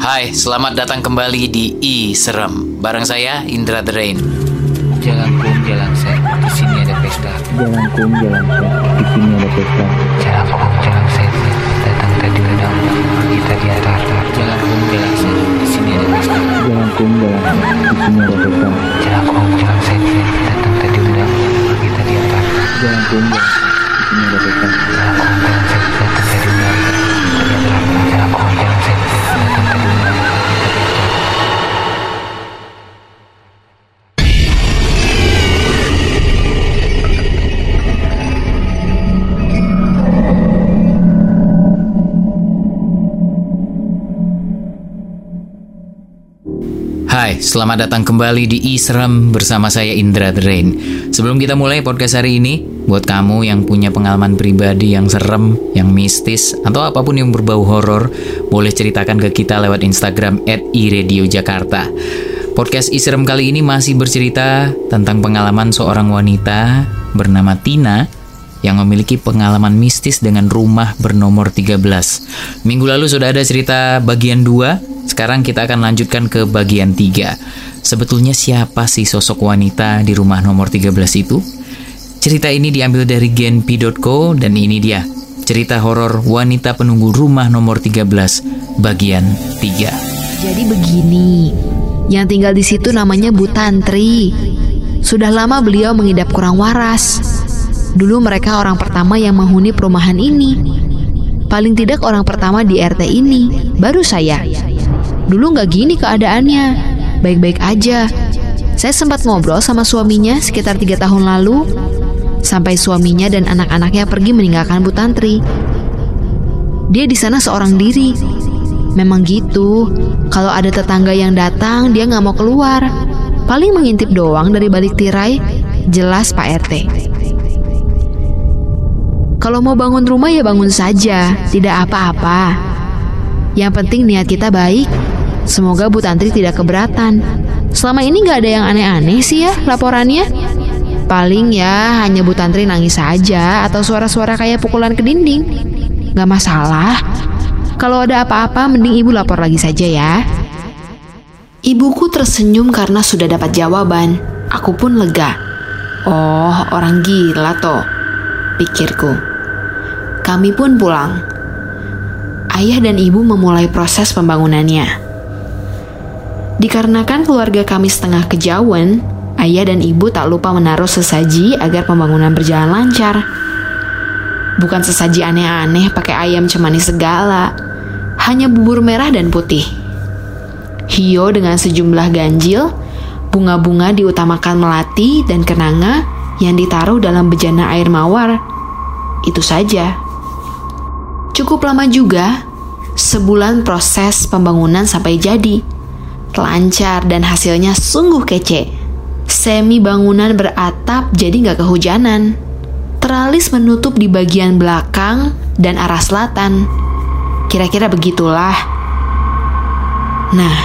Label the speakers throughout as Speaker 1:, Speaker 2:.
Speaker 1: Hai, selamat datang kembali di I Serem. Bareng saya Indra The Rain.
Speaker 2: Jalan kum, jalan set. Di sini ada pesta.
Speaker 3: Jalan kum, jalan set. Di sini ada pesta.
Speaker 2: Jalan kum, jalan set. Datang tadi ladang, pergi tadi arah. Jalan kum, jalan set. Di sini ada pesta.
Speaker 3: Jalan kum, jalan set. Di sini ada pesta.
Speaker 2: Jalan kum, jalan set. Datang tadi ladang, pergi tadi arah.
Speaker 3: Jalan kum, jalan set.
Speaker 1: Hai, selamat datang kembali di I Serem bersama saya Indra The Rain. Sebelum kita mulai podcast hari ini, buat kamu yang punya pengalaman pribadi yang serem, yang mistis, atau apa pun yang berbau horor, boleh ceritakan ke kita lewat Instagram iRadioJakarta. Podcast I Serem kali ini masih bercerita tentang pengalaman seorang wanita bernama Tina yang memiliki pengalaman mistis dengan rumah bernomor 13. Minggu lalu sudah ada cerita bagian 2, sekarang kita akan lanjutkan ke bagian 3. Sebetulnya siapa sih sosok wanita di rumah nomor 13 itu? Cerita ini diambil dari genpi.co dan ini dia. Cerita horor wanita penunggu rumah nomor 13 bagian 3.
Speaker 4: Jadi begini, yang tinggal di situ namanya Bu Tantri. Sudah lama beliau mengidap kurang waras. Dulu mereka orang pertama yang menghuni perumahan ini. Paling tidak orang pertama di RT ini, baru saya. Dulu nggak gini keadaannya, baik-baik aja. Saya sempat ngobrol sama suaminya sekitar tiga tahun lalu, sampai suaminya dan anak-anaknya pergi meninggalkan Bu Tantri. Dia di sana seorang diri. Memang gitu, kalau ada tetangga yang datang, dia nggak mau keluar. Paling mengintip doang dari balik tirai, jelas Pak RT. Kalau mau bangun rumah ya bangun saja, tidak apa-apa. Yang penting niat kita baik. Semoga Bu Tantri tidak keberatan. Selama ini nggak ada yang aneh-aneh sih ya laporannya. Paling ya hanya Bu Tantri nangis saja atau suara-suara kayak pukulan ke dinding. Nggak masalah. Kalau ada apa-apa mending ibu lapor lagi saja ya. Ibuku tersenyum karena sudah dapat jawaban. Aku pun lega. Oh, orang gila toh, pikirku. Kami pun pulang. Ayah dan ibu memulai proses pembangunannya. Dikarenakan keluarga kami setengah kejauhan, ayah dan ibu tak lupa menaruh sesaji agar pembangunan berjalan lancar. Bukan sesaji aneh-aneh pakai ayam cemani segala, hanya bubur merah dan putih. Hio dengan sejumlah ganjil, bunga-bunga diutamakan melati dan kenanga yang ditaruh dalam bejana air mawar. Itu saja. Cukup lama juga, sebulan proses pembangunan sampai jadi. Lancar dan hasilnya sungguh kece. Semi bangunan beratap jadi nggak kehujanan. Teralis menutup di bagian belakang dan arah selatan. Kira-kira begitulah. Nah,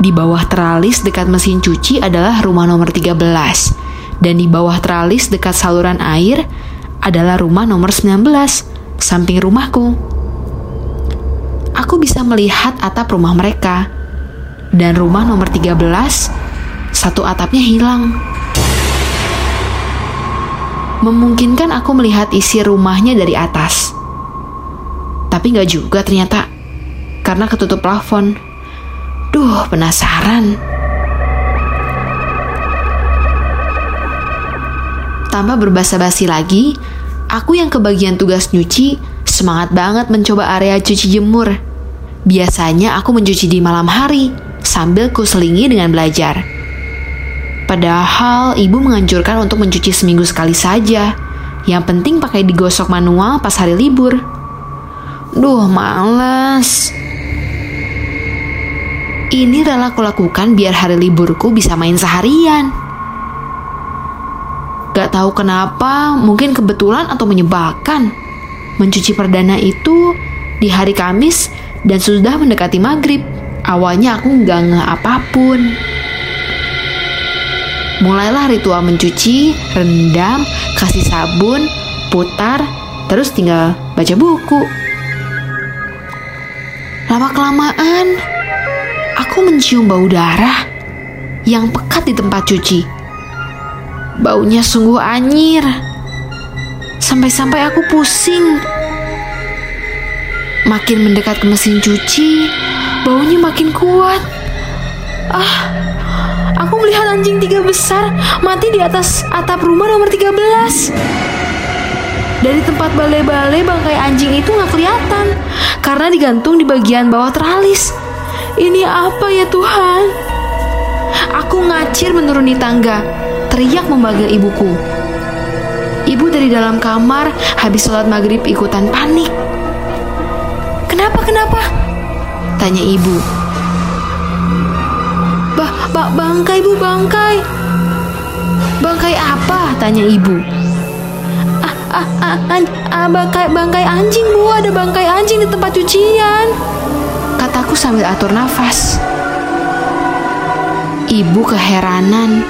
Speaker 4: di bawah teralis dekat mesin cuci adalah rumah nomor 13. Dan di bawah teralis dekat saluran air adalah rumah nomor 19, samping rumahku. Aku bisa melihat atap rumah mereka. Dan rumah nomor 13, satu atapnya hilang. Memungkinkan aku melihat isi rumahnya dari atas. Tapi nggak juga ternyata, karena ketutup plafon. Duh, penasaran. Tanpa berbasa-basi lagi, aku yang kebagian tugas nyuci semangat banget mencoba area cuci jemur. Biasanya aku mencuci di malam hari sambil kuselingi dengan belajar. Padahal ibu menganjurkan untuk mencuci seminggu sekali saja. Yang penting pakai digosok manual pas hari libur. Duh, males. Ini rela aku lakukan biar hari liburku bisa main seharian. Gak tahu kenapa, mungkin kebetulan atau menyebalkan. Mencuci perdana itu di hari Kamis dan sudah mendekati maghrib. Awalnya aku nggak nge apa pun. Mulailah ritual mencuci, rendam, kasih sabun, putar, terus tinggal baca buku. Lama kelamaan, Aku mencium bau darah yang pekat di tempat cuci. Baunya sungguh anyir. Sampai-sampai aku pusing. Makin mendekat ke mesin cuci, baunya makin kuat. Ah, aku melihat anjing tiga besar mati di atas atap rumah nomor 13. Dari tempat balai-balai bangkai anjing itu nggak kelihatan karena digantung di bagian bawah teralis. Ini apa ya Tuhan? Aku ngacir menuruni tangga, teriak memanggil ibuku. Ibu dari dalam kamar habis sholat maghrib ikutan panik. Kenapa, kenapa? Tanya ibu. Bah, bah, bangkai bu, bangkai. Bangkai apa? Tanya ibu. Ah, ah, ah, ah, bangkai, bangkai anjing bu, ada bangkai anjing di tempat cucian. Kataku sambil atur nafas. Ibu keheranan.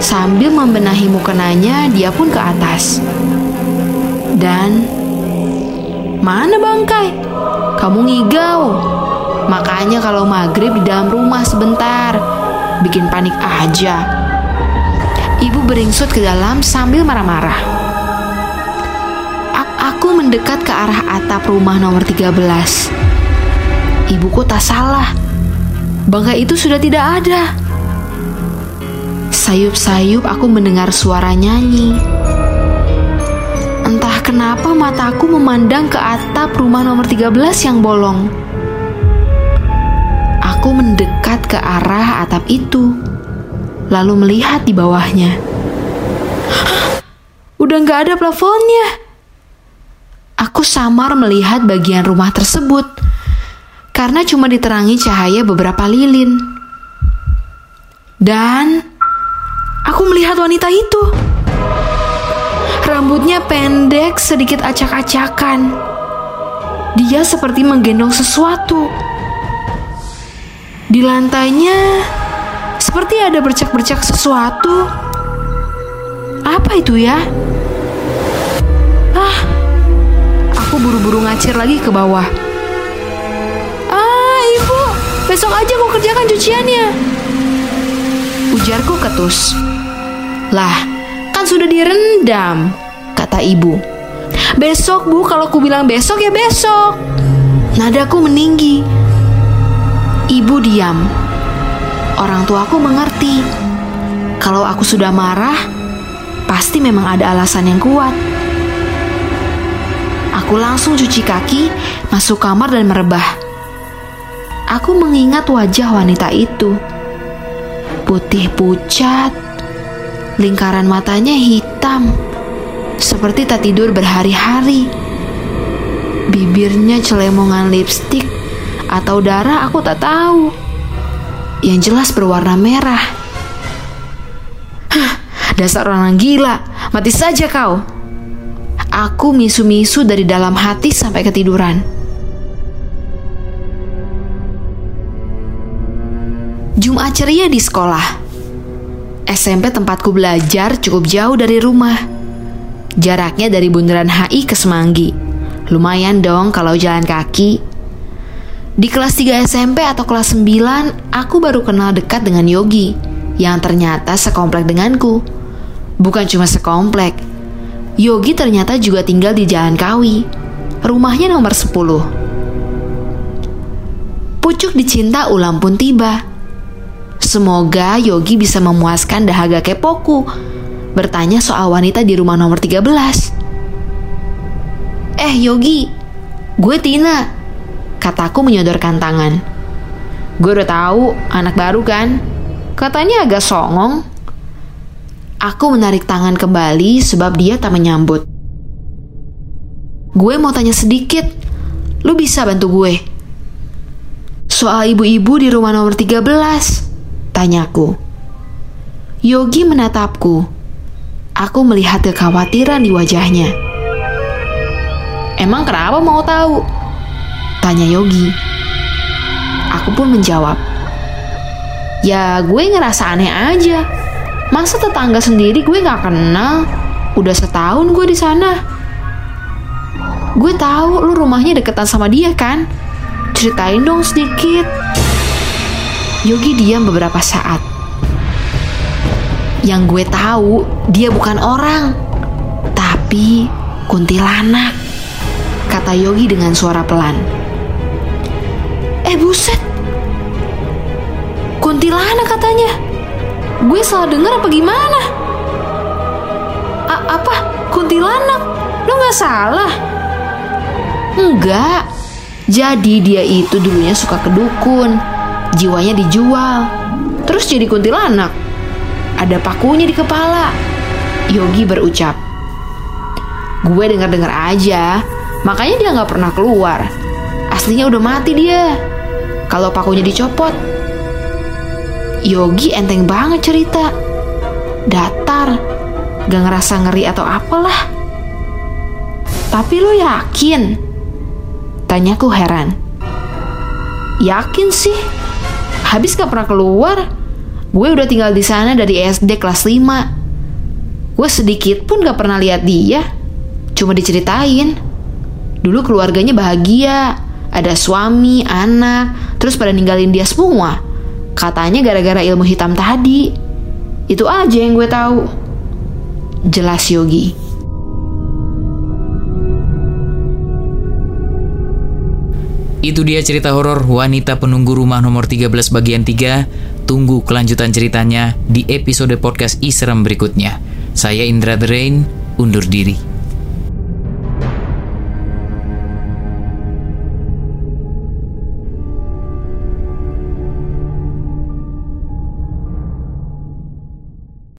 Speaker 4: Sambil membenahi mukenanya, dia pun ke atas. Dan mana bangkai? Kamu ngigau. Makanya kalau maghrib di dalam rumah sebentar, bikin panik aja. Ibu beringsut ke dalam sambil marah-marah. Aku mendekat ke arah atap rumah nomor 13. Ibuku tak salah. Bangkai itu sudah tidak ada. Sayup-sayup aku mendengar suara nyanyi. Kenapa mataku memandang ke atap rumah nomor 13 yang bolong. Aku mendekat ke arah atap itu, lalu melihat di bawahnya. Udah nggak ada plafonnya. Aku samar melihat bagian rumah tersebut karena cuma diterangi cahaya beberapa lilin. Dan aku melihat wanita itu. Rambutnya pendek, sedikit acak-acakan. Dia seperti menggendong sesuatu. Di lantainya seperti ada bercak-bercak sesuatu. Apa itu ya? Ah, aku buru-buru ngacir lagi ke bawah. Ah, ibu, besok aja aku kerjakan cuciannya. Ujarku ketus. Lah, kan sudah direndam, kata ibu. Besok bu, kalau ku bilang besok ya besok. Nadaku meninggi. Ibu diam. Orang tuaku mengerti. Kalau aku sudah marah, pasti memang ada alasan yang kuat. Aku langsung cuci kaki, masuk kamar dan merebah. Aku mengingat wajah wanita itu. Putih pucat, lingkaran matanya hitam, seperti tak tidur berhari-hari. Bibirnya celemongan lipstik atau darah aku tak tahu. Yang jelas berwarna merah. Hah, dasar orang gila, mati saja kau. Aku misu-misu dari dalam hati sampai ketiduran. Jumat ceria di sekolah. SMP tempatku belajar cukup jauh dari rumah. Jaraknya dari Bundaran HI ke Semanggi. Lumayan dong kalau jalan kaki. Di kelas 3 SMP atau kelas 9, aku baru kenal dekat dengan Yogi yang ternyata sekomplek denganku. Bukan cuma sekomplek. Yogi ternyata juga tinggal di Jalan Kawi. Rumahnya nomor 10. Pucuk dicinta ulam pun tiba. Semoga Yogi bisa memuaskan dahaga kepoku bertanya soal wanita di rumah nomor 13. Eh Yogi, gue Tina, kataku menyodorkan tangan. Gue udah tahu anak baru kan, katanya agak songong. Aku menarik tangan kembali sebab dia tak menyambut. Gue mau tanya sedikit, lu bisa bantu gue? Soal ibu-ibu di rumah nomor 13, tanyaku. Yogi menatapku. Aku melihat kekhawatiran di wajahnya. Emang kenapa mau tahu? Tanya Yogi. Aku pun menjawab. Ya gue ngerasa aneh aja. Masa tetangga sendiri gue gak kenal? Udah setahun gue di sana. Gue tahu lu rumahnya deketan sama dia kan? Ceritain dong sedikit. Yogi diam beberapa saat. Yang gue tahu, dia bukan orang, tapi kuntilanak. Kata Yogi dengan suara pelan. Eh buset, kuntilanak katanya. Gue salah dengar apa gimana? A- apa? Kuntilanak? Lo nggak salah? Enggak. Jadi dia itu dulunya suka ke dukun. Jiwanya dijual. Terus jadi kuntilanak. Ada pakunya di kepala. Yogi berucap. Gue dengar-dengar aja. Makanya dia nggak pernah keluar. Aslinya udah mati dia. Kalau pakunya dicopot. Yogi enteng banget cerita. Datar. Gak ngerasa ngeri atau apalah. Tapi lo yakin? Tanyaku heran. Yakin sih? Habis gak pernah keluar. Gue udah tinggal di sana dari SD kelas 5. Gue sedikit pun gak pernah lihat dia. Cuma diceritain. Dulu keluarganya bahagia. Ada suami, anak, terus pada ninggalin dia semua. Katanya gara-gara ilmu hitam tadi. Itu aja yang gue tahu. Jelas Yogi.
Speaker 1: Itu dia cerita horor wanita penunggu rumah nomor 13 bagian 3. Tunggu kelanjutan ceritanya di episode podcast Isram berikutnya. Saya Indra The Rain, undur diri.